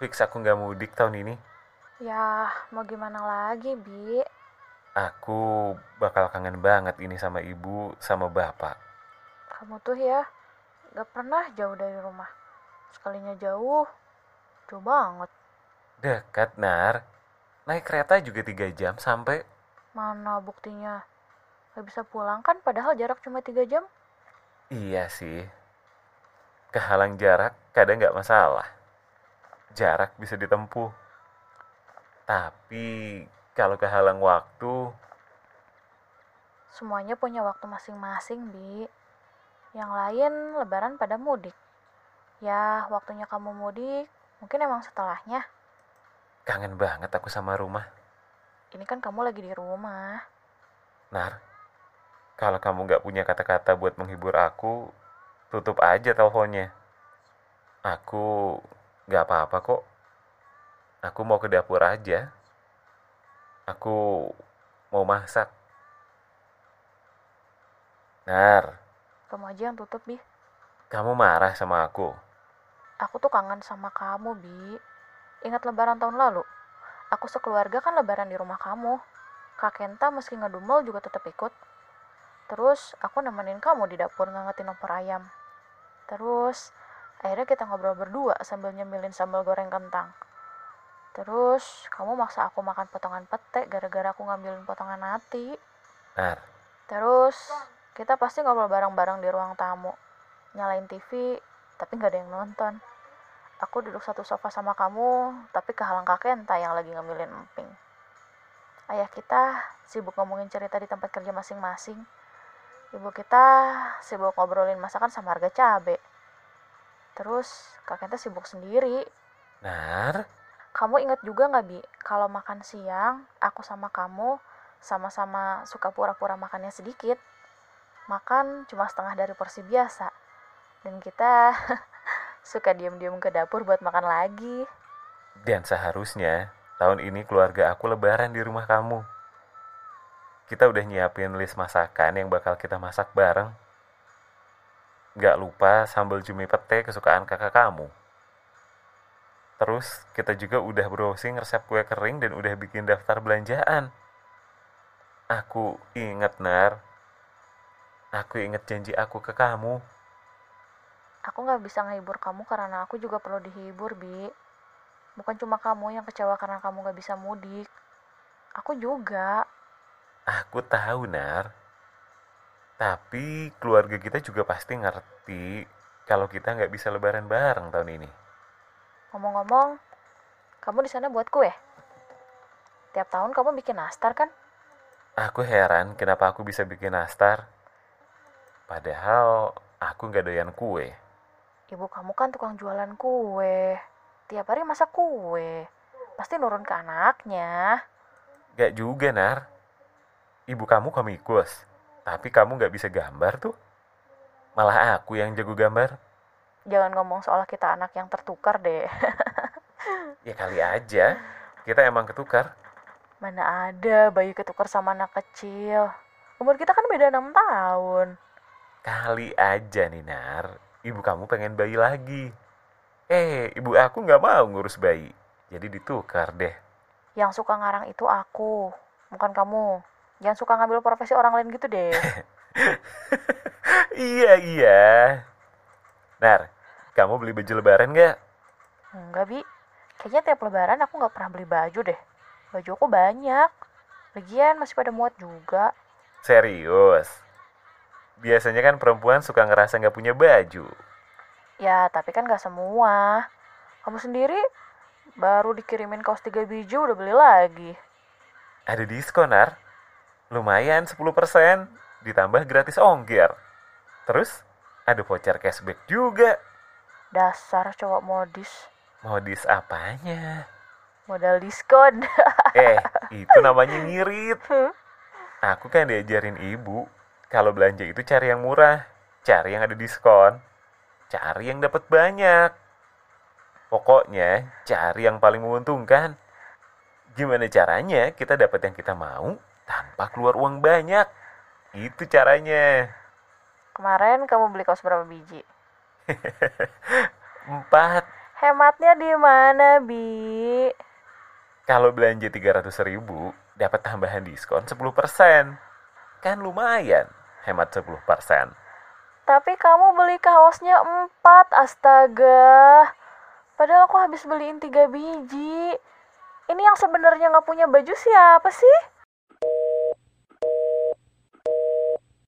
Fix aku nggak mudik tahun ini. Ya, mau gimana lagi, Bi? Aku bakal kangen banget ini sama ibu, sama bapak. Kamu tuh ya, gak pernah jauh dari rumah. Sekalinya jauh, jauh banget. Dekat, Nar. Naik kereta juga tiga jam sampai. Mana buktinya? Gak bisa pulang kan, padahal jarak cuma tiga jam. Iya sih. Kehalang jarak kadang nggak masalah. Jarak bisa ditempuh. Tapi kalau kehalang waktu, Semuanya punya waktu masing-masing, Bi. Yang lain lebaran pada mudik. Ya, waktunya kamu mudik, mungkin emang setelahnya. kangen banget aku sama rumah. Ini kan kamu lagi di rumah. Nar, kalau kamu nggak punya kata-kata buat menghibur aku, tutup aja teleponnya. Aku nggak apa-apa kok. Aku mau ke dapur aja. Aku mau masak. Nar, Kamu aja yang tutup, Bi. kamu marah sama aku. Aku tuh kangen sama kamu, Bi. Ingat lebaran tahun lalu? Aku sekeluarga kan lebaran di rumah kamu. Kak Kenta meski ngedumel juga tetap ikut. Terus aku nemenin kamu di dapur ngangetin opor ayam. Terus akhirnya kita ngobrol berdua sambil nyemilin sambal goreng kentang. Terus kamu maksa aku makan potongan pete gara-gara aku ngambilin potongan hati. Nar, Terus kita pasti ngobrol bareng-bareng di ruang tamu. Nyalain TV, tapi nggak ada yang nonton. Aku duduk satu sofa sama kamu, tapi kehalang kakek entah yang lagi ngemilin emping. Ayah kita sibuk ngomongin cerita di tempat kerja masing-masing. Ibu kita sibuk ngobrolin masakan sama harga cabe. Terus kakek kita sibuk sendiri. Nar, Kamu ingat juga nggak, Bi? Kalau makan siang, aku sama kamu sama-sama suka pura-pura makannya sedikit. Makan cuma setengah dari porsi biasa. Dan kita suka diam-diam ke dapur buat makan lagi. dan seharusnya tahun ini keluarga aku lebaran di rumah kamu. Kita udah nyiapin list masakan yang bakal kita masak bareng. Gak lupa sambal cumi pete kesukaan kakak kamu. Terus kita juga udah browsing resep kue kering dan udah bikin daftar belanjaan. Aku inget, Nar. Aku inget janji aku ke kamu. Aku nggak bisa ngehibur kamu karena aku juga perlu dihibur, Bi. Bukan cuma kamu yang kecewa karena kamu nggak bisa mudik. Aku juga. Aku tahu, Nar. Tapi keluarga kita juga pasti ngerti kalau kita nggak bisa lebaran bareng tahun ini. Ngomong-ngomong, kamu di sana buat kue? Tiap tahun kamu bikin nastar kan? Aku heran kenapa aku bisa bikin nastar. Padahal aku nggak doyan kue. Ibu kamu kan tukang jualan kue. Tiap hari masak kue. Pasti nurun ke anaknya. Gak juga, Nar. Ibu kamu komikus. Tapi kamu nggak bisa gambar tuh. Malah aku yang jago gambar. Jangan ngomong soal kita anak yang tertukar deh. Ya kali aja. Kita emang ketukar. Mana ada bayi ketukar sama anak kecil. Umur kita kan beda 6 tahun. Kali aja nih, Nar. Ibu kamu pengen bayi lagi. Eh, ibu aku nggak mau ngurus bayi. Jadi ditukar deh. Yang suka ngarang itu aku, bukan kamu. Jangan suka ngambil profesi orang lain gitu deh. iya, iya. Nar, kamu beli baju lebaran nggak? Enggak, Bi. Kayaknya tiap lebaran aku nggak pernah beli baju deh. Baju aku banyak. Lagian masih pada muat juga. Serius. Biasanya kan perempuan suka ngerasa nggak punya baju. Ya, tapi kan nggak semua. Kamu sendiri baru dikirimin kaos 3 biji udah beli lagi. Ada diskon, Nar. Lumayan 10%. Ditambah gratis ongkir. Terus, ada voucher cashback juga. Dasar cowok modis. Modis apanya? Modal diskon. Eh, itu namanya ngirit. Aku kan diajarin ibu, kalau belanja itu cari yang murah, cari yang ada diskon, cari yang dapat banyak. Pokoknya cari yang paling menguntungkan. Gimana caranya kita dapat yang kita mau tanpa keluar uang banyak? Itu caranya. Kemarin kamu beli kaos berapa biji? Empat. Hematnya di mana, Bi? Kalau belanja 300 ribu, dapat tambahan diskon 10%. Kan lumayan, hemat 10%. Tapi kamu beli kaosnya empat, astaga. Padahal aku habis beliin tiga biji. Ini yang sebenarnya nggak punya baju siapa sih?